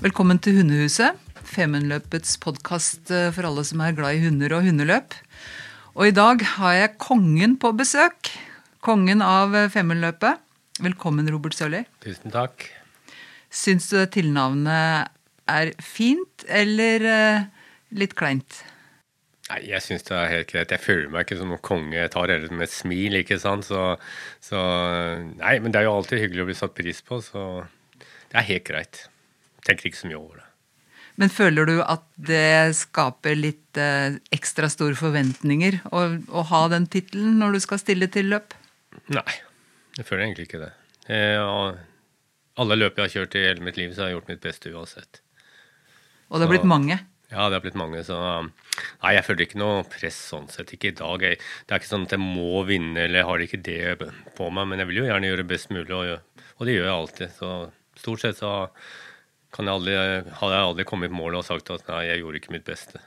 Velkommen til Hundehuset, Femundløpets podkast for alle som er glad i hunder og hundeløp. Og i dag har jeg kongen på besøk. Kongen av Femundløpet. Velkommen, Robert Sørli. Tusen takk. Syns du det tilnavnet er fint eller eh, litt kleint? Nei, Jeg syns det er helt greit. Jeg føler meg ikke som noen konge. Jeg tar det med et smil, ikke sant. Så, så Nei, men det er jo alltid hyggelig å bli satt pris på, så det er helt greit. Tenker ikke så mye over det. Men føler du at det skaper litt eh, ekstra store forventninger å, å ha den tittelen når du skal stille til løp? Nei, jeg føler egentlig ikke det. Jeg, alle løp jeg har kjørt i hele mitt liv, så har jeg gjort mitt beste uansett. Og det har Så- blitt mange. Ja, det har blitt mange, så Nei, jeg føler ikke noe press sånn sett. Ikke i dag. Jeg, det er ikke sånn at jeg må vinne, eller jeg har ikke det på meg, men jeg vil jo gjerne gjøre det best mulig, og, og det gjør jeg alltid. Så stort sett så kan jeg aldri, hadde jeg aldri kommet i mål og sagt at nei, jeg gjorde ikke mitt beste.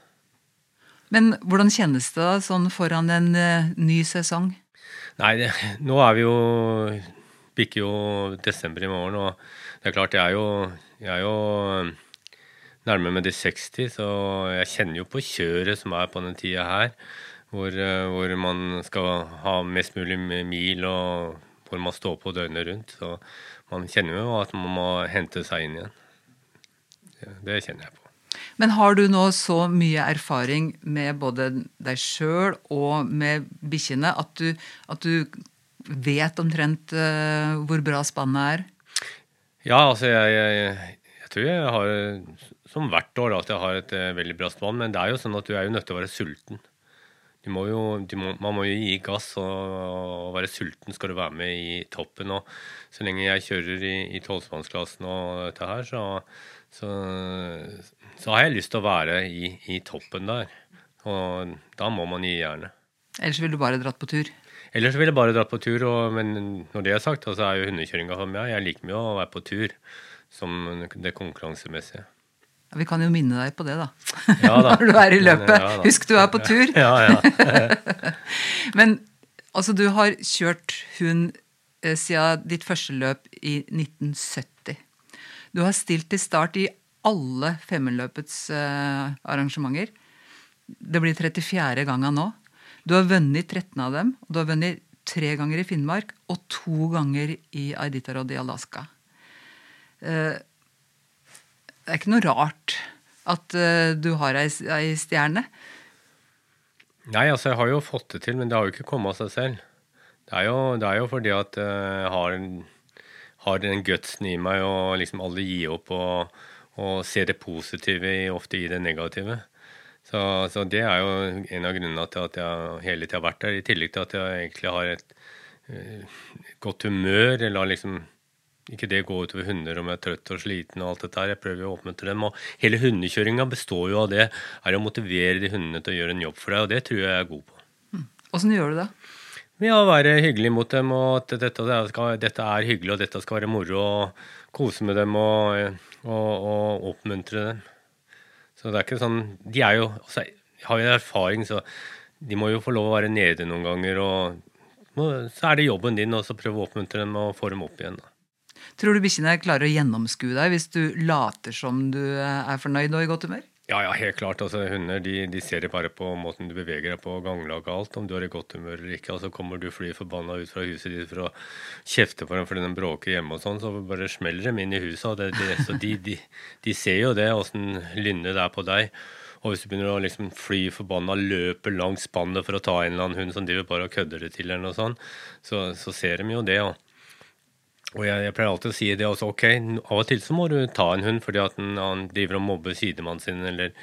Men hvordan kjennes det da sånn foran en uh, ny sesong? Nei, det, nå er vi jo Bikker jo desember i morgen, og det er klart, jeg er jo, jeg er jo nærme med de 60, så jeg kjenner jo på kjøret som er på den tida her, hvor, eh, hvor man skal ha mest mulig mil, og hvor man står på døgnet rundt. Så man kjenner jo at man må hente seg inn igjen. Det, kjenner jeg på. Men har du nå så mye erfaring med både deg sjøl og med bikkjene at du, at du vet omtrent eh, hvor bra spannet er? Ja, altså jeg, jeg, jeg tror jeg har som hvert år at jeg har et eh, veldig bra spann, men det er jo sånn at du er jo nødt til å være sulten. Du må jo, du må, man må jo gi gass og, og være sulten skal du være med i toppen. Og så lenge jeg kjører i, tolvspannsklassen og dette her, så, så, så har jeg lyst til å være i, i toppen der. Og da må man gi jernet. Ellers ville du bare dratt på tur? Ellers ville jeg bare dratt på tur, og, men når det er sagt, så er jo hundekjøringa for meg. Jeg liker mye å være på tur som det konkurransemessige. Ja, vi kan jo minne deg på det, da. Ja da. Når du er i løpet. Ja. Husk du er på tur. Ja, ja. Men altså, du har kjørt hund eh, siden ditt første løp i 1970. Du har stilt til start i alle Femundløpets eh, arrangementer. Det blir 34. ganger nå. Du har vunnet 13 av dem. og Du har vunnet tre ganger i Finnmark og to ganger i Iditarod i Alaska. Eh, det er ikke noe rart at eh, du har ei, ei stjerne. Nei, altså jeg har jo fått det til, men det har jo ikke kommet av seg selv. Det er jo, det er jo fordi at eh, jeg har, har den gutsen i meg og liksom aldri gi opp og, og se det positive ofte i det negative. Så, så det er jo en av grunnene til at jeg hele tida har vært der, i tillegg til at jeg egentlig har et eh, godt humør. eller har liksom ikke det gå utover hunder om jeg er trøtt og sliten og alt dette her. Jeg prøver jo å oppmuntre dem. Og hele hundekjøringa består jo av det. Er å motivere de hundene til å gjøre en jobb for deg, og det tror jeg jeg er god på. Åssen gjør du det? Ved å være hyggelig mot dem, og at dette, dette er hyggelig, og dette skal være moro, og kose med dem og, og, og oppmuntre dem. Så det er ikke sånn De er jo altså, har jo erfaring, så de må jo få lov å være nede noen ganger, og så er det jobben din å prøve å oppmuntre dem og få dem opp igjen. da. Tror du bikkjene klarer å gjennomskue deg hvis du later som du er fornøyd og i godt humør? Ja, ja, helt klart. altså Hunder de, de ser det bare på måten du beveger deg på, ganglag og alt, om du er i godt humør eller ikke. altså Kommer du fly forbanna ut fra huset ditt for å kjefte på dem fordi de bråker hjemme og sånn, så bare smeller dem inn i huset. det, det, Så de, de, de ser jo det, åssen lynnet det er på deg. Og hvis du begynner å liksom fly forbanna, løpe langs spannet for å ta en eller annen hund som driver bare og kødder det til, eller noe sånt, så, så ser de jo det. og og jeg, jeg pleier alltid å si det også, ok, av og til så må du ta en hund fordi at han driver og mobber sidemannen sin eller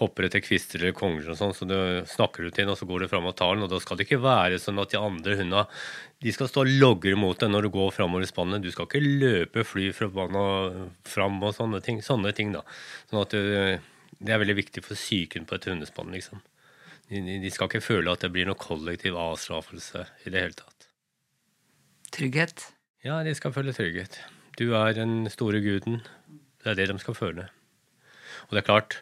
hopper etter kvister eller konger og sånn, så du snakker du til den, og så går du fram og tar den. Og da skal det ikke være sånn at de andre hundene de skal stå og logre mot deg når du går framover i spannet. Du skal ikke løpe, fly fra banen fram og sånne ting. Sånne ting, da. Sånn at det, det er veldig viktig for psyken på et hundespann, liksom. De, de skal ikke føle at det blir noe kollektiv avstraffelse i det hele tatt. Trygghet. Ja, de skal føle trygghet. Du er den store guden. Det er det de skal føle. Og det er klart,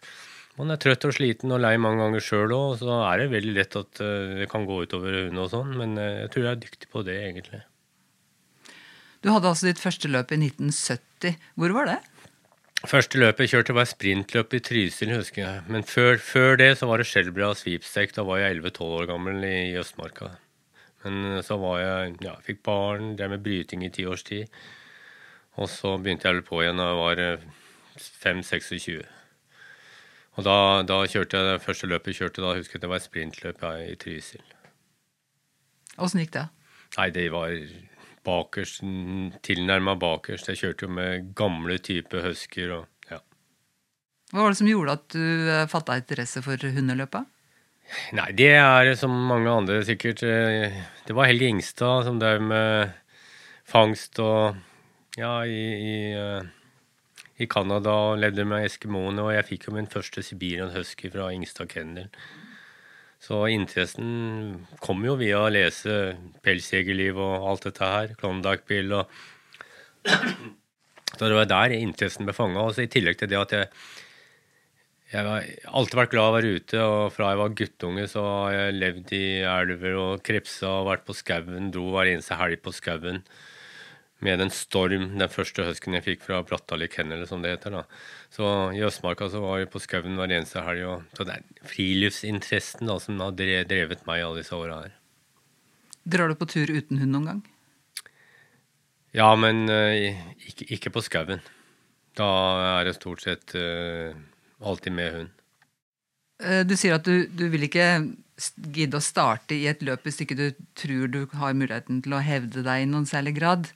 man er trøtt og sliten og lei mange ganger sjøl òg, så er det veldig lett at eh, det kan gå utover hunden og sånn. Men eh, jeg tror jeg er dyktig på det, egentlig. Du hadde altså ditt første løp i 1970. Hvor var det? Første løpet jeg kjørte, var sprintløp i Trysil, husker jeg. Men før, før det så var det Skjelbra Svipstek. Da var jeg 11-12 år gammel i Østmarka. Men så var jeg Ja, fikk barn, drev med bryting i ti års tid. Og så begynte jeg på igjen da jeg var 5-26. Og da, da, kjørte jeg det første løpet kjørte da, husker jeg det var et sprintløp i Trysil. Åssen gikk det? Nei, det var bakerst, tilnærma bakerst. Jeg kjørte jo med gamle type husker og ja. Hva var det som gjorde at du eh, fatta interesse for hundeløpet? Nei, det er som mange andre sikkert. Eh, det var Helge Ingstad som drev med fangst og ja, i, i eh, i Canada og levde med eskimoene, og jeg fikk jo min første Sibirian husky fra Ingstad Kennel. Så interessen kom jo via å lese Pelsjegerliv og alt dette her. Klondyke-bil og Så det var der interessen ble fanga. I tillegg til det at jeg jeg har alltid vært glad i å være ute, og fra jeg var guttunge så har jeg levd i elver og krepsa og vært på skauen. Dro hver eneste helg på skauen med en storm, den første høsken jeg fikk fra Brattali Kennel, som det heter. da. Så I Østmarka så var vi på skauen hver eneste helg. Og, så det er friluftsinteressen da, som har drevet meg alle disse åra her. Drar du på tur uten hund noen gang? Ja, men uh, ikke, ikke, på skauen. Da er det stort sett uh, alltid med hund. Uh, du sier at du, du vil ikke gidde å starte i et løp hvis ikke du tror du har muligheten til å hevde deg i noen særlig grad.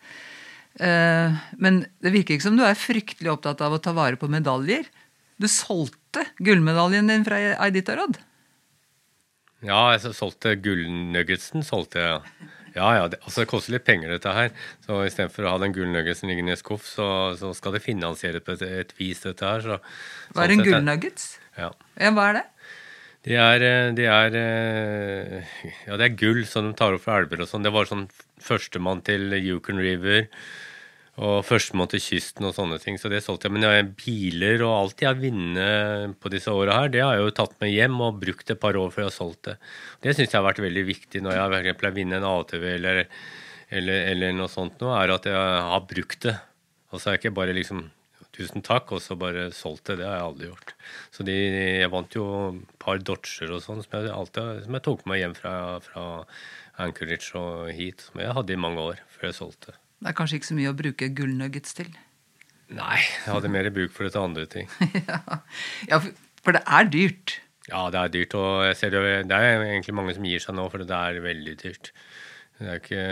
Eh, men det virker ikke som du er fryktelig opptatt av å ta vare på medaljer. Du solgte gullmedaljen din fra Iditarod. Ja, jeg solgte gullnuggetsen. solgte jeg. Ja, ja, det, altså det koster litt penger, dette her. Så istedenfor å ha den gullnuggetsen liggende i skuff, så, så, skal det finansieres på et, et, vis, dette her. Så, hva er en gullnuggets? Ja. ja. Hva er det? Det er, de er, eh, Ja, det er gull som de tar opp fra elver og sånn. Det var sånn førstemann til Yukon River. Og førstemann til kysten og sånne ting. Så det solgte jeg. Men jeg, biler og alt jeg har vunnet på disse åra her, det har jeg jo tatt med hjem og brukt et par år før jeg har solgt det. Det syns jeg har vært veldig viktig når jeg for eksempel har vunnet en ATV eller, eller, eller, noe sånt noe, er at jeg har brukt det. Og så er jeg ikke bare liksom tusen takk, og så bare solgt det. Det har jeg aldri gjort. Så de, jeg vant jo et par Dodger og sånn som, som, jeg tok med hjem fra, fra Anchorage og hit, som jeg hadde i mange år før jeg solgte. Det er kanskje ikke så mye å bruke gullnuggets til? Nei, jeg hadde mer bruk for det til andre ting. ja. ja, for det er dyrt. Ja, det er dyrt. Og jeg ser det, det er egentlig mange som gir seg nå, for det er veldig dyrt. Det er ikke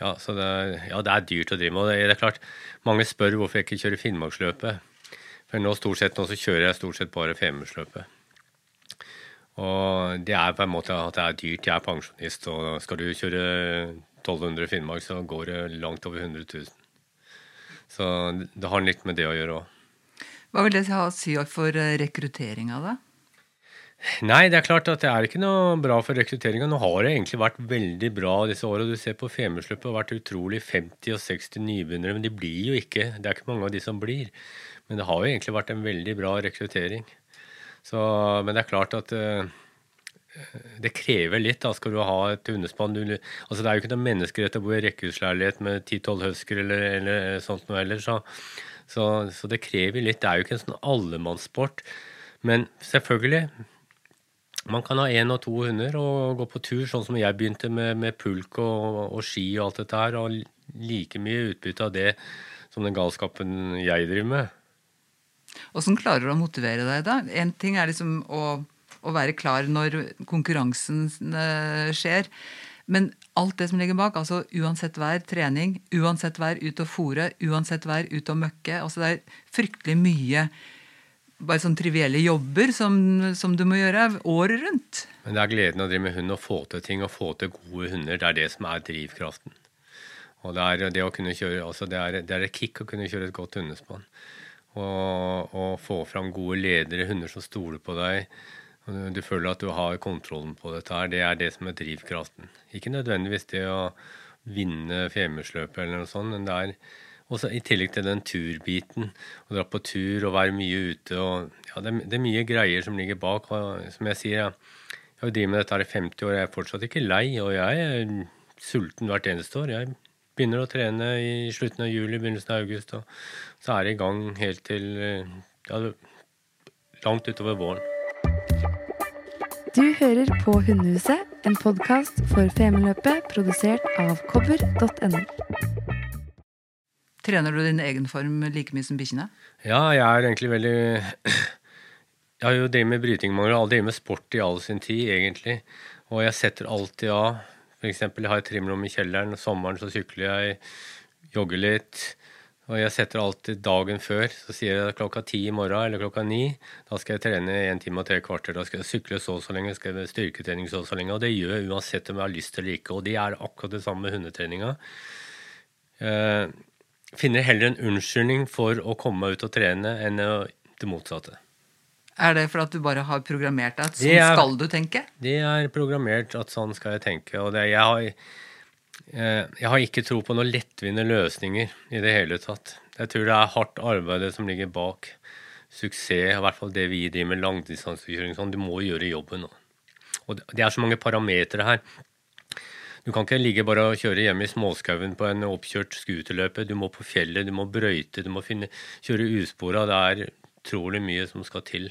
ja, så det, ja, det er dyrt å drive med. Og det er klart, mange spør hvorfor jeg ikke kjører Finnmarksløpet. For nå stort sett nå så kjører jeg stort sett bare Femundsløpet. Og det er på en måte at det er dyrt. Jeg er pensjonist, og skal du kjøre 1200 Finnmark, så går det langt over 100 000. Så det har litt med det å gjøre òg. Hva vil det ha å si for eh, rekrutteringa, da? Nei, det er klart at det er ikke noe bra for rekrutteringa. Nå har det egentlig vært veldig bra disse åra. Du ser på Femundsløpet har vært utrolig 50 og 60 nybegynnere, men de blir jo ikke. Det er ikke mange av de som blir. Men det har jo egentlig vært en veldig bra rekruttering. Så, men det er klart at uh, det krever litt. da, Skal du ha et hundespann altså Det er jo ikke noen menneskerett å bo i rekkehusleilighet med 10-12 husker eller, eller, sånt noe heller. Så, så, så, det krever litt. Det er jo ikke en sånn allemannssport. Men selvfølgelig. Man kan ha én og to hunder og gå på tur, sånn som jeg begynte med, med pulk og, og, ski og alt dette her. Og like mye utbytte av det som den galskapen jeg driver med. Åssen klarer du å motivere deg, da? En ting er liksom å å være klar når konkurransen eh, skjer. Men alt det som ligger bak, altså uansett vær, trening, uansett vær, ut og fòre, uansett vær, ut og møkke altså Det er fryktelig mye bare sånn trivielle jobber som, som, du må gjøre året rundt. Men det er gleden å drive med hund og få til ting og få til gode hunder. Det er det som er drivkraften. Og det er, det å kunne kjøre, altså det er, det er et kick å kunne kjøre et godt hundespann. Og, og få fram gode ledere, hunder som stoler på deg du føler at du har kontrollen på dette her. Det er det som er drivkraften. Ikke nødvendigvis det å vinne Femundsløpet eller noe sånt, men det er Og så I tillegg til den turbiten. Å dra på tur og være mye ute. og ja, det, det, er mye greier som ligger bak. og Som jeg sier, jeg, jeg drevet med dette her i 50 år. Jeg er fortsatt ikke lei, og jeg er sulten hvert eneste år. Jeg begynner å trene i slutten av juli, begynnelsen av august, og så er det i gang helt til ja, langt utover våren. Du hører på Hundehuset, en podkast for Femundløpet produsert av kobber.no. Trener du din egen form like mye som bikkjene? Ja, jeg er egentlig veldig Jeg har jo drevet med bryting mange år, drevet med sport i all sin tid, egentlig. Og jeg setter alltid av. For eksempel, jeg har et trimrom i kjelleren, og sommeren så sykler jeg, jogger litt. Og jeg setter alltid dagen før. Så sier jeg klokka ti i morgen eller klokka ni. Da skal jeg trene en time og tre kvarter. Da skal jeg sykle så og så lenge, skal jeg styrketrening så og så lenge. Og det gjør jeg uansett om jeg har lyst eller ikke. Og det er akkurat det samme med hundetreninga. Eh, finner heller en unnskyldning for å komme meg ut og trene enn det motsatte. Er det for at du bare har programmert deg at sånn er, skal du tenke? Det er programmert at sånn skal jeg tenke. Og det, jeg har jeg har ikke tro på noen lettvinte løsninger i det hele tatt. Jeg tror det er hardt arbeid som ligger bak suksess, i hvert fall det vi driver med langdistansekjøring. Sånn. Du må gjøre jobben. Og det er så mange parametere her. Du kan ikke ligge bare og kjøre hjemme i småskauen på en oppkjørt scooterløype. Du må på fjellet, du må brøyte, du må finne, kjøre uspora. Det er utrolig mye som skal til.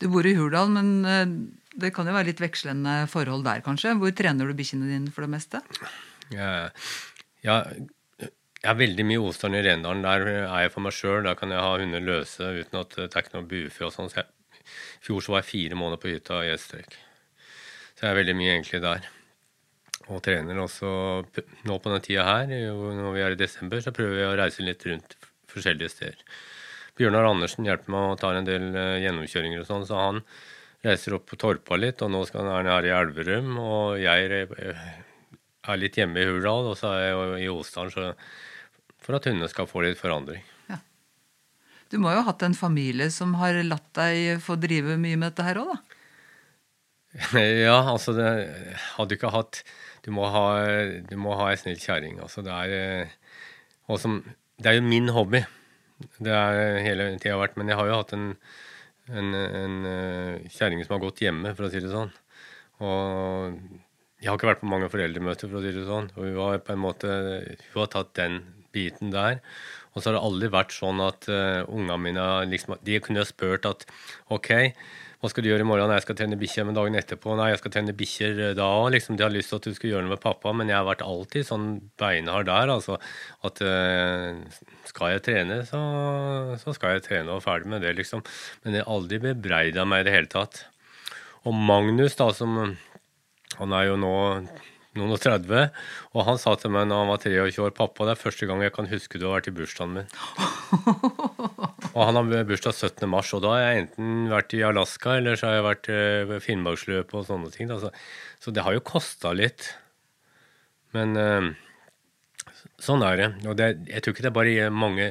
Du bor i Hurdal, men eh, det kan jo være litt vekslende forhold der, kanskje. Hvor trener du bikkjene dine for det meste? Ja, ja, jeg har veldig mye Osdalen i Rendalen. Der er jeg for meg sjøl. Der kan jeg ha hunder løse uten at det er ikke noe bufe og sånn. Så fjor så var jeg fire måneder på hytta i Estrekk. Så jeg er veldig mye egentlig der. Og trener også nå på denne tida her, når vi er i desember, så prøver jeg å reise litt rundt forskjellige steder. Bjørnar Andersen hjelper meg å ta en del eh, gjennomkjøringer og sånn, så han reiser opp på Torpa litt, og nå skal han være her i Elverum. Og jeg er litt hjemme i Hurdal, og så er jeg i Osdalen for at hundene skal få litt forandring. Ja. Du må jo ha hatt en familie som har latt deg få drive mye med dette her òg, da? ja, altså det hadde ikke hatt Du må ha, du må ha ei snill kjerring. Altså det er og som, Det er jo min hobby. Det er hele tida vært. Men jeg har jo hatt en en, en uh, kjerring som har gått hjemme, for å si det sånn. Og jeg har ikke vært på mange foreldremøter, for å si det sånn. Og hun har på en måte hun har tatt den biten der. Og så har det aldri vært sånn at uh, ungene mine liksom, De kunne spurt at OK, hva skal du gjøre i morgen? Nei, jeg skal trene bikkjer. Men dagen etterpå Nei, jeg skal trene bikkjer eh, da òg. Liksom, de har lyst til at du skal gjøre noe med pappa, men jeg har vært alltid sånn beinhard der. Altså at uh, skal jeg trene, så, så, skal jeg trene og ferdig med det, liksom. Men jeg har aldri bebreida meg i det hele tatt. Og Magnus, da, som Han er jo nå noen og 30. Og han sa til meg når han var 23 år 'Pappa, det er første gang jeg kan huske du har vært i bursdagen min'. og han har bursdag 17. mars, og da har jeg enten vært i Alaska eller så har jeg vært ved eh, Finnmarksløpet og sånne ting. Så, så, det har jo kosta litt. Men uh, sånn er det. Og det, jeg tror ikke det er bare, mange,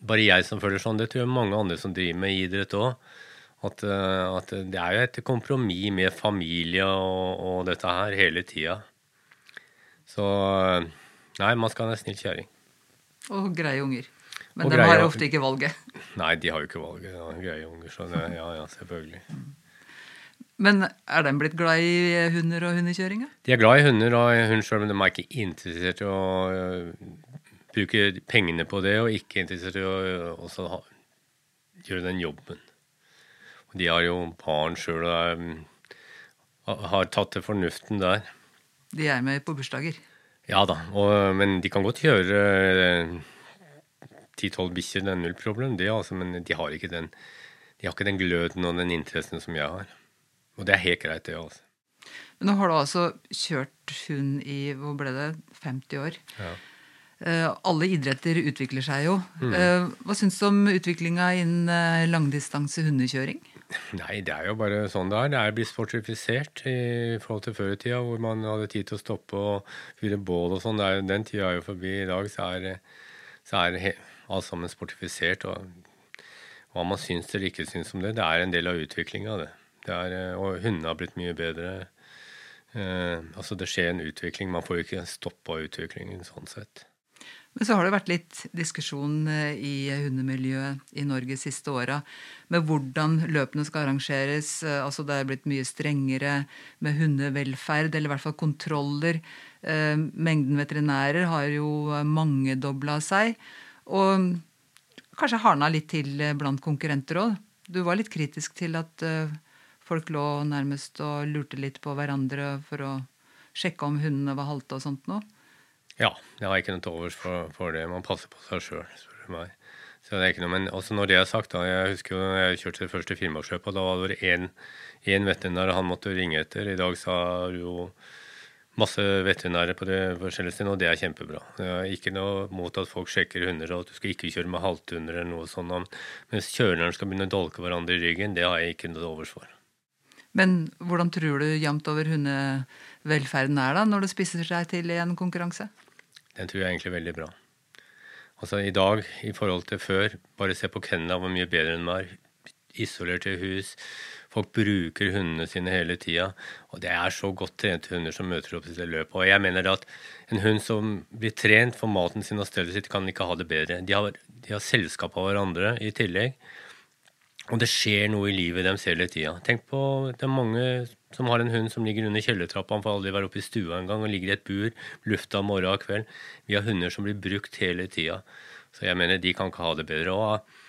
bare jeg som føler sånn. Det tror jeg mange andre som driver med idrett òg. At, uh, at, det er jo et kompromiss med familie og, og dette her hele tida. Så nei, man skal ha en snill kjerring. Og greie unger. Men de har ofte ikke valget. Nei, de har jo ikke valget. Ja, greie unger, så det, ja, ja, selvfølgelig. Men er de blitt glad i hunder og hundekjøring? De er glad i hunder og hund sjøl, men de er ikke interessert i å uh, bruke pengene på det, og ikke interessert i å også ha, gjøre den jobben. Og de har jo barn sjøl og um, har tatt til fornuften der. De er med på bursdager? Ja da, og, men de kan godt gjøre eh, ti-tolv bikkjer. Det er null problem, det, altså, men de har, ikke den, de har ikke den gløden og den interessen som jeg har. Og det er helt greit, det. altså. Men nå har du altså kjørt hund i hvor ble det, 50 år. Ja. Uh, alle idretter utvikler seg jo. Mm. Uh, hva syns du om utviklinga innen uh, langdistanse hundekjøring? Nei, det er jo bare sånn det er. Det er blitt sportifisert i forhold til før i tida, hvor man hadde tid til å stoppe og fyre bål og sånn. Den tida er jo forbi. I dag så er, så er alt sammen sportifisert. Og hva man syns eller ikke syns om det, det er en del av utviklinga, det. det er, og hundene har blitt mye bedre. Eh, altså Det skjer en utvikling. Man får jo ikke stoppa utviklingen sånn sett. Men så har det vært litt diskusjon eh, i hundemiljøet i Norge siste åra med hvordan løpene skal arrangeres. Eh, altså Det er blitt mye strengere med hundevelferd, eller i hvert fall kontroller. Eh, mengden veterinærer har jo mangedobla seg. Og kanskje hardna litt til blant konkurrenter òg. Du var litt kritisk til at folk lå nærmest og lurte litt på hverandre for å sjekke om hundene var halte og sånt noe. Ja, det har jeg ikke noe til overs for, for, det. Man passer på seg sjøl, spør du meg. Så det er ikke noe, Men også når det er sagt, da, jeg husker jo jeg kjørte det første Finnmarksløpet, da var det én, veterinær han måtte ringe etter. I dag så har jo masse veterinærer på det forskjellige stedene, og det er kjempebra. Det er ikke noe mot at folk sjekker hunder, og at du skal ikke kjøre med halvthunder eller noe sånt. Mens kjørerne skal begynne å dolke hverandre i ryggen, det har jeg ikke noe overs for. Men hvordan tror du jevnt over hundevelferden er da, når det spisser seg til i en konkurranse? Den tror jeg er egentlig veldig bra. Altså I dag i forhold til før, bare se på kennene hvor mye bedre de er. Isolerte hus. Folk bruker hundene sine hele tida. Og det er så godt trente hunder som møter opp til det løpet. Og jeg mener at en hund som blir trent for maten sin og stellet sitt, kan ikke ha det bedre. De har, de har selskap av hverandre i tillegg. Og det skjer noe i livet deres hele tida. Tenk på det er mange som har en hund som ligger under kjellertrappa. Han får aldri være oppe i stua engang og ligger i et bur lufta morgen og kveld. Vi har hunder som blir brukt hele tida. Så jeg mener de kan ikke ha det bedre. Og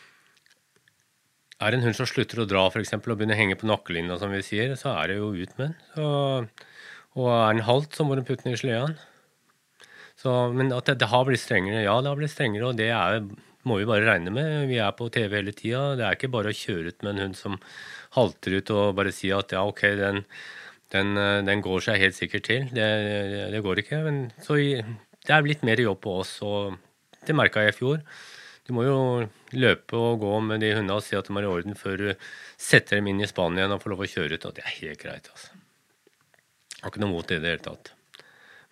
er det en hund som slutter å dra for eksempel, og begynner å henge på nakkelinja, som vi sier, så er det jo ut med den. Og er den halt, så må du putte den i sleden. men at det, det, har blitt strengere, ja, det har blitt strengere, og det er må vi bare regne med. Vi er på TV hele tida. Det er ikke bare å kjøre ut med en hund som halter ut og bare si at ja, OK, den, den, den går seg helt sikkert til. Det, det går ikke. Men så det er blitt mer jobb på oss, og det merka jeg i fjor. Du må jo løpe og gå med de hundene og si at de er i orden før du setter dem inn i Spania og får lov å kjøre ut. Og det er helt greit, altså. Jeg har ikke noe mot det i det hele tatt.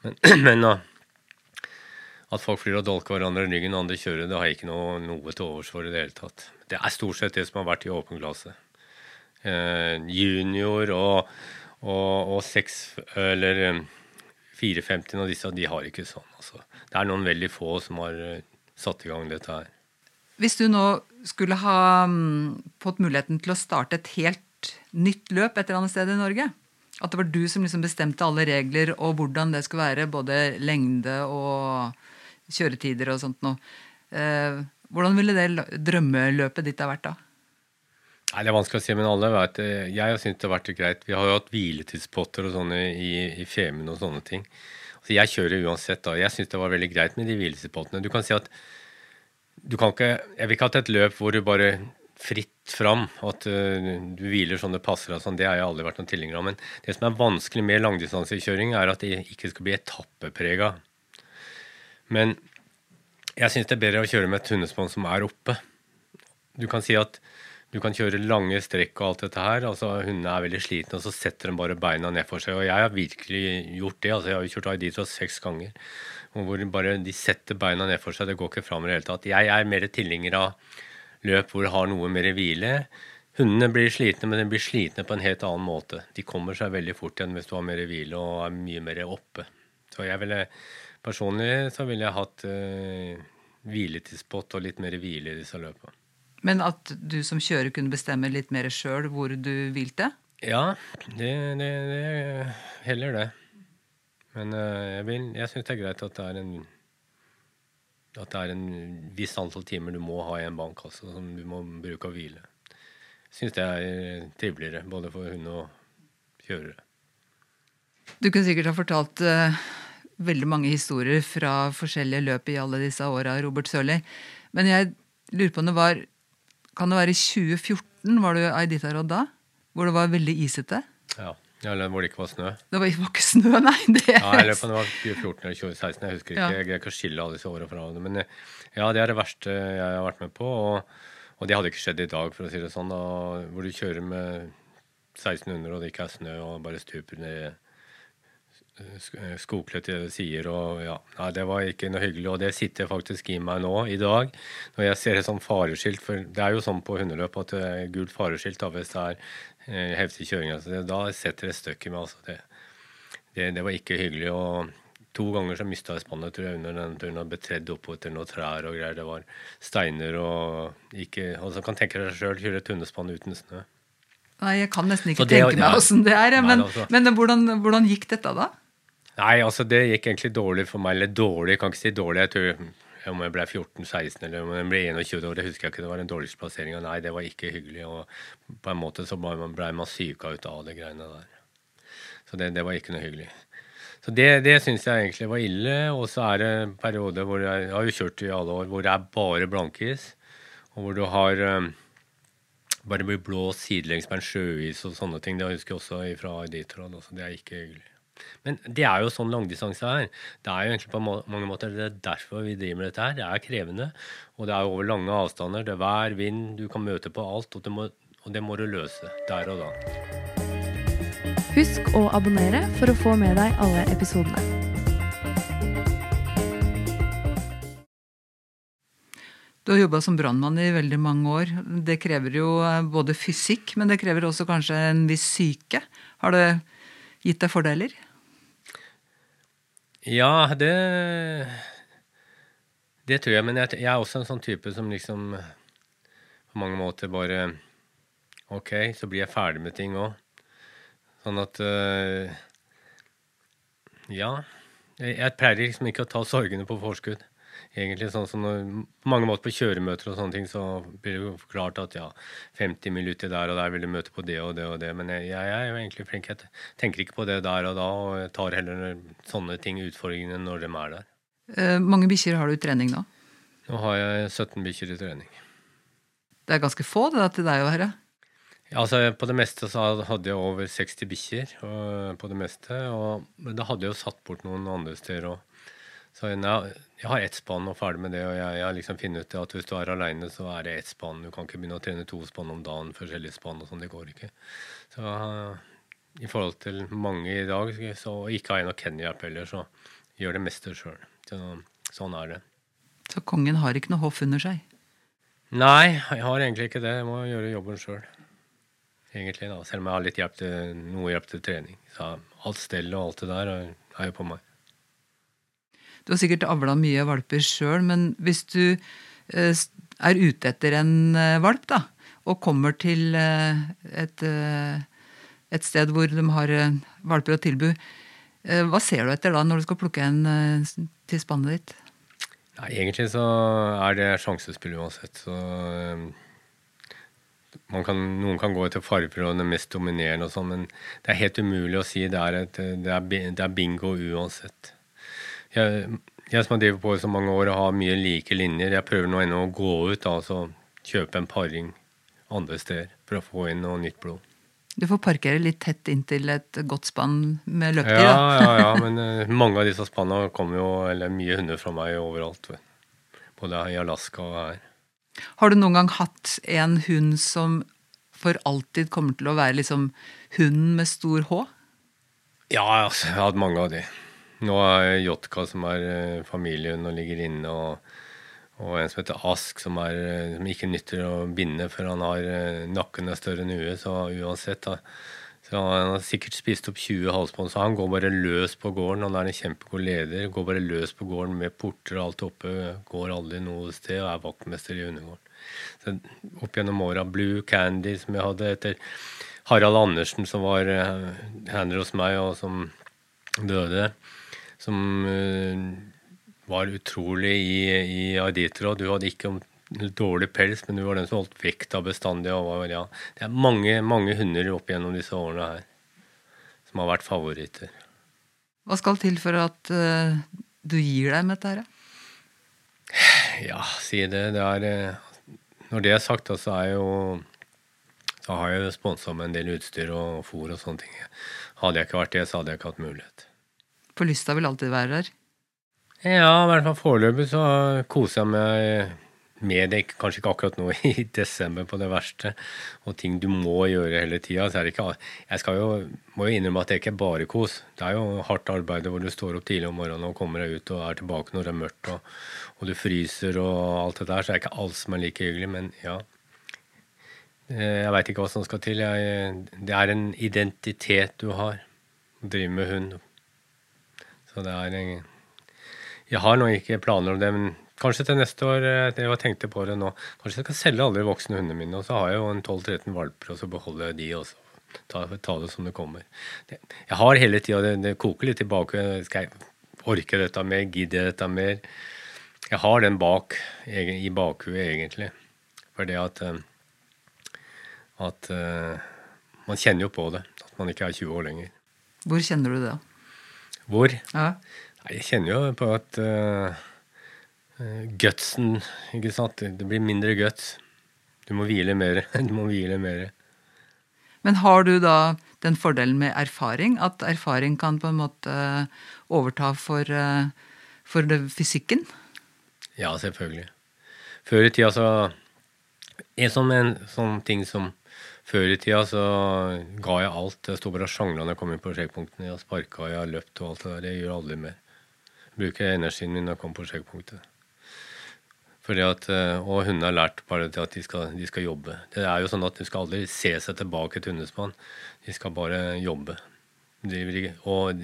Men, men at folk flyr og dolker hverandre i ryggen og andre kjører, det har jeg ikke noe, noe til overs for i det hele tatt. Det er stort sett det som har vært i åpen klasse. Eh, junior og, og, og 6 eller 54 av disse, de har ikke sånn. Altså. Det er noen veldig få som har uh, satt i gang dette her. Hvis du nå skulle ha um, fått muligheten til å starte et helt nytt løp et eller annet sted i Norge, at det var du som liksom bestemte alle regler og hvordan det skulle være, både lengde og kjøretider og sånt noe. Eh, hvordan ville det drømmeløpet ditt ha vært da? Nei, Det er vanskelig å si, men alle vet eh, Jeg syntes det har vært greit. Vi har jo hatt hviletidspotter og sånne i, i Femund og sånne ting. Så jeg kjører uansett. da. Jeg syns det var veldig greit med de hviletidspottene. Du kan si at du kan ikke Jeg vil ikke ha et løp hvor du bare fritt fram, at uh, du hviler sånn det passer og sånn. Det har jeg aldri vært noen tilhenger av. Men det som er vanskelig med langdistansekjøring, er at det ikke skal bli etappeprega. Men jeg syns det er bedre å kjøre med et hundespann som er oppe. Du kan si at du kan kjøre lange strekk og alt dette her. altså Hundene er veldig slitne, og så setter de bare beina ned for seg. Og jeg har virkelig gjort det. altså Jeg har jo kjørt Aiditros seks ganger. Hvor bare de setter beina ned for seg. Det går ikke fram i det hele tatt. Jeg er mer tilhenger av løp hvor det har noe mer hvile. Hundene blir slitne, men de blir slitne på en helt annen måte. De kommer seg veldig fort igjen hvis du har mer hvile og er mye mer oppe. Så jeg ville Personlig så ville jeg hatt øh, hviletidspott og litt mer hvile i disse løpene. Men at du som kjører kunne bestemme litt mer sjøl hvor du hvilte? Ja, det, det, det heller det. Men uh, jeg, vil, jeg syns det er greit at det er en at det er en viss antall timer du må ha i en bank altså, som du må bruke å hvile. Syns det er triveligere både for hund og kjørere. Du kunne sikkert ha fortalt uh, veldig mange historier fra forskjellige løp i alle disse åra, Robert Sørli. Men jeg lurer på om det var Kan det være i 2014 var du i Iditarod da? Hvor det var veldig isete? Ja. Eller hvor det ikke var snø. Det var, var ikke snø, nei. Det ja, eller på det var 2014 eller 2016. Jeg husker ikke. Ja. Jeg greier ikke å skille alle disse åra fra hverandre. Men ja, det er det verste jeg har vært med på. Og, og det hadde ikke skjedd i dag, for å si det sånn. Da, hvor du kjører med 1600 og det ikke er snø, og bare stuper ned Eh, skoklete sier. og ja, nei, Det var ikke noe hyggelig, og det sitter faktisk i meg nå i dag. Når jeg ser et sånt fareskilt, for det er jo sånn på hundeløp at det er gult fareskilt da, hvis det er eh, heftig kjøring. Altså, da setter det støkk i meg. altså det, det, det, var ikke hyggelig. og To ganger så mista jeg spannet tror jeg, under den turen og ble tredd oppetter noen trær og greier. Det var steiner og ikke Altså så kan tenke deg sjøl kjøre et hundespann uten snø. Nei, jeg kan nesten ikke det- tenke meg åssen det er. Nei, Men, altså. men hvordan, hvordan gikk dette da? Nei, altså det gikk egentlig dårlig for meg. Eller dårlig, jeg kan ikke si dårlig. Jeg tror om jeg ble 14-16 eller om jeg ble 21 år, det husker jeg ikke. Det var den dårligste plasseringa. Nei, det var ikke hyggelig. Og på en måte så ble man, ble man syka ut av det greiene der. Så det, det var ikke noe hyggelig. Så det, det syns jeg egentlig var ille. Og så er det en periode hvor jeg, jeg har jo kjørt i alle år, hvor det er bare blankis. Og hvor du har um, bare blir blåst sidelengs med en sjøis og sånne ting. Det husker jeg også fra Iditarod. Det er ikke hyggelig. Men det er jo sånn langdistanse er. Det er jo egentlig på mange måter det er derfor vi driver med dette her. Det er krevende, og det er over lange avstander. Det er vær, vind, du kan møte på alt, og det må, og det må du løse der og da. Husk å abonnere for å få med deg alle episodene. Du har jobba som brannmann i veldig mange år. Det krever jo eh, både fysikk, men det krever også kanskje en viss syke. Har det gitt deg fordeler? Ja, det Det tror jeg. Men jeg, jeg er også en sånn type som liksom på mange måter bare OK, så blir jeg ferdig med ting òg. Sånn at uh, Ja. Jeg, jeg pleier liksom ikke å ta sorgene på forskudd. Egentlig sånn som når, På mange måter på kjøremøter og sånne ting så blir det jo forklart at ja, 50 minutter der og der vil du møte på det og det og det. Men jeg, jeg er jo egentlig flink. Jeg tenker ikke på det der og da, og jeg tar heller sånne ting, utfordringene, når de er der. Eh, mange bikkjer har du i trening nå? Nå har jeg 17 bikkjer i trening. Det er ganske få det da, til deg å være. Altså På det meste så hadde jeg over 60 bikkjer. på det meste, og, Men da hadde jeg jo satt bort noen andre steder òg. Så jeg, jeg har ett spann og ferdig med det. Og jeg, har liksom funnet ut at hvis du er aleine, så er det ett spann. Du kan ikke begynne å trene to spann om dagen, forskjellige spann og sånn. Det går ikke. Så i forhold til mange i dag, så ikke har jeg noe kennelhjelp heller, så gjør det meste sjøl. Så, sånn er det. Så kongen har ikke noe hoff under seg. Nei, jeg har egentlig ikke det. Jeg må gjøre jobben sjøl. Egentlig da, Selv om jeg har litt hjelp til, noe hjelp til trening. Så alt stellet og alt det der er er jo på meg. Du har sikkert avla mye valper sjøl, men hvis du eh, er ute etter en eh, valp, da, og kommer til eh, et, et sted hvor de har valper å tilby, hva ser du etter da når du skal plukke en til spannet ditt? Ja, egentlig så er det sjansespill uansett. Så kan, Noen kan gå etter farger og det mest dominerende og sånn, men det er helt umulig å si. Det er, et, det er, det er bingo uansett. Jeg, jeg som har drevet på i så mange år og har mye like linjer, jeg prøver nå ennå å gå ut og altså kjøpe en paring andre steder for å få inn noe nytt blod. Du får parkere litt tett inntil et godt spann med løpetid. Ja, da. ja, ja, men uh, mange av disse spanna kommer jo, eller mye hunder fra meg overalt. Både i Alaska og her. Har du noen gang hatt en hund som for alltid kommer til å være liksom hunden med stor H? Ja, altså, jeg har hatt mange av de. Nå er Jotka, som er familien familiehund og ligger inne, og, og en som heter Ask, som, er, eh, som ikke nytter å binde, for han har eh, nakken er større enn huet, så uansett da. Så Han har sikkert spist opp 20 halsbånd, så han går bare løs på gården. Han er en kjempegod leder. Går bare løs på gården med porter og alt oppe. Går aldri noe sted og er vaktmester i hundegården. Så Opp gjennom åra Blue Candy, som jeg hadde etter Harald Andersen, som var uh, handler hos meg, og som døde. Som eh, var utrolig i, i Arditra. Du hadde ikke dårlig pels, men du var den som holdt vekta bestandig. Var, ja. Det er mange, mange hunder opp gjennom disse årene her som har vært favoritter. Hva skal til for at uh, du gir deg med dette her? Ja, si det. det er, eh, når det er sagt, da, så er jo så har jeg jo sponsa med en del utstyr og fôr og sånne ting. Hadde jeg ikke vært det, så hadde jeg ikke hatt mulighet. For lysta vil alltid være der. Ja, i hvert fall foreløpig så koser jeg meg med det. Kanskje ikke akkurat nå i desember på det verste, og ting du må gjøre hele tida. Jeg jo, må jo innrømme at det ikke er bare kos. Det er jo hardt arbeid hvor du står opp tidlig om morgenen og kommer deg ut og er tilbake når det er mørkt og, og du fryser og alt det der. Så det er ikke alt som er like hyggelig, men ja. Eh, Jeg veit ikke hva som skal til. Jeg, det er en identitet du har. å Drive med hund. Så det er en, Jeg har nå ikke planer om det, men kanskje til neste år jeg Jeg tenkte på det nå. Kanskje jeg skal selge alle de voksne hundene mine, og så har jeg jo en 12-13 valper, og så beholder jeg de også. Ta, ta det som det kommer. Det, jeg har hele tida det, det koker litt tilbake. Skal jeg orke dette mer? Gidder jeg dette mer? Jeg har den bak i bakhuet, egentlig. For det at eh, at uh, man kjenner jo på det. At man ikke er 20 år lenger. Hvor kjenner du det? Hvor? Ja. Nei, jeg kjenner jo på at uh, gutsen ikke sant? Det blir mindre guts. Du må hvile mer. Du må hvile mer. Men har du da den fordelen med erfaring? At erfaring kan på en måte overta for, for fysikken? Ja, selvfølgelig. Før i tida så En sånn, en sånn ting som før i tida så ga jeg alt. Jeg sto bare og sjangla når jeg kom inn på sjekkpunktene. Jeg sparka, jeg har løpt og alt det der. Jeg gjør aldri mer. Jeg bruker energien min når jeg kommer på sjekkpunktet. Fordi at, eh, Og hundene har lært bare til at de skal, de skal, jobbe. Det er jo sånn at De skal aldri se seg tilbake til hundespann. De skal bare jobbe. De, og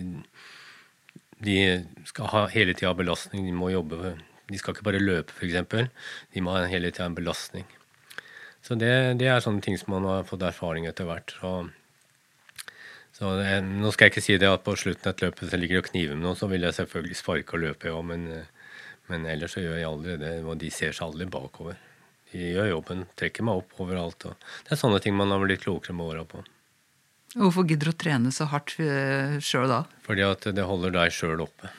de skal ha hele tida belastning. De må jobbe. De skal ikke bare løpe, f.eks. De må ha hele tida en belastning. Så det, det, er sånne ting som man har fått erfaring etter hvert. Så, så det, nå skal jeg ikke si det at på slutten av et løp hvis jeg ligger og kniver med noe, så vil jeg selvfølgelig sparke og løpe, ja, men, men, ellers så gjør jeg aldri det. Og de ser seg aldri bakover. De gjør jobben, trekker meg opp overalt. det er sånne ting man har blitt klokere med åra på. Hvorfor gidder du å trene så hardt eh, sjøl da? Fordi at det holder deg sjøl oppe.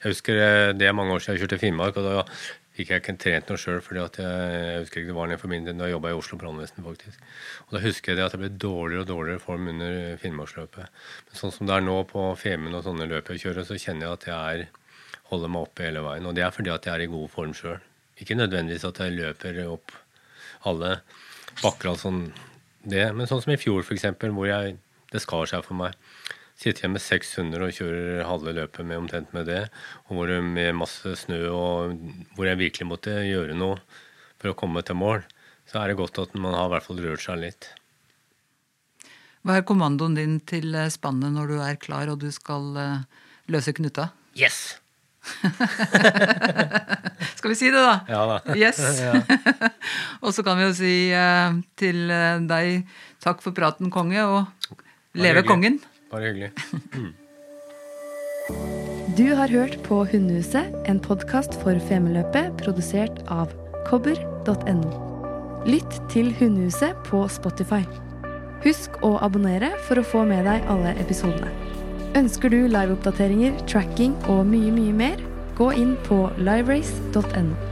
Jeg husker eh, det er mange år siden jeg kjørte Finnmark. og da fikk jeg ikke trent noe sjøl, fordi jeg, jeg, husker ikke det var for min da jeg i Oslo brannvesen. faktisk. Og Da husker jeg det at jeg ble dårligere og dårligere form under Finnmarksløpet. Men sånn som det er nå på Femund og sånne løp jeg kjører, så kjenner jeg at jeg er, holder meg oppe hele veien. Og det er fordi at jeg er i god form sjøl. Ikke nødvendigvis at jeg løper opp alle bakker og sånn, det, men sånn som i fjor, f.eks., hvor jeg, det skar seg for meg sitter igjen med 600 og kjører halve løpet med omtrent med det, og hvor det med masse snø og hvor jeg virkelig måtte gjøre noe for å komme til mål, så er det godt at man har i hvert fall rørt seg litt. Hva er kommandoen din til eh, spannet når du er klar og du skal eh, løse knuta? Yes! skal vi si det, da? Ja da. Yes. og så kan vi jo si uh, til deg takk for praten, konge, og leve kongen. Bare hyggelig. Mm. Du har hørt på Hundehuset, en podkast for Femundløpet produsert av kobber.no. Lytt til Hundehuset på Spotify. Husk å abonnere for å få med deg alle episodene. Ønsker du liveoppdateringer, tracking og mye, mye mer, gå inn på liverace.no.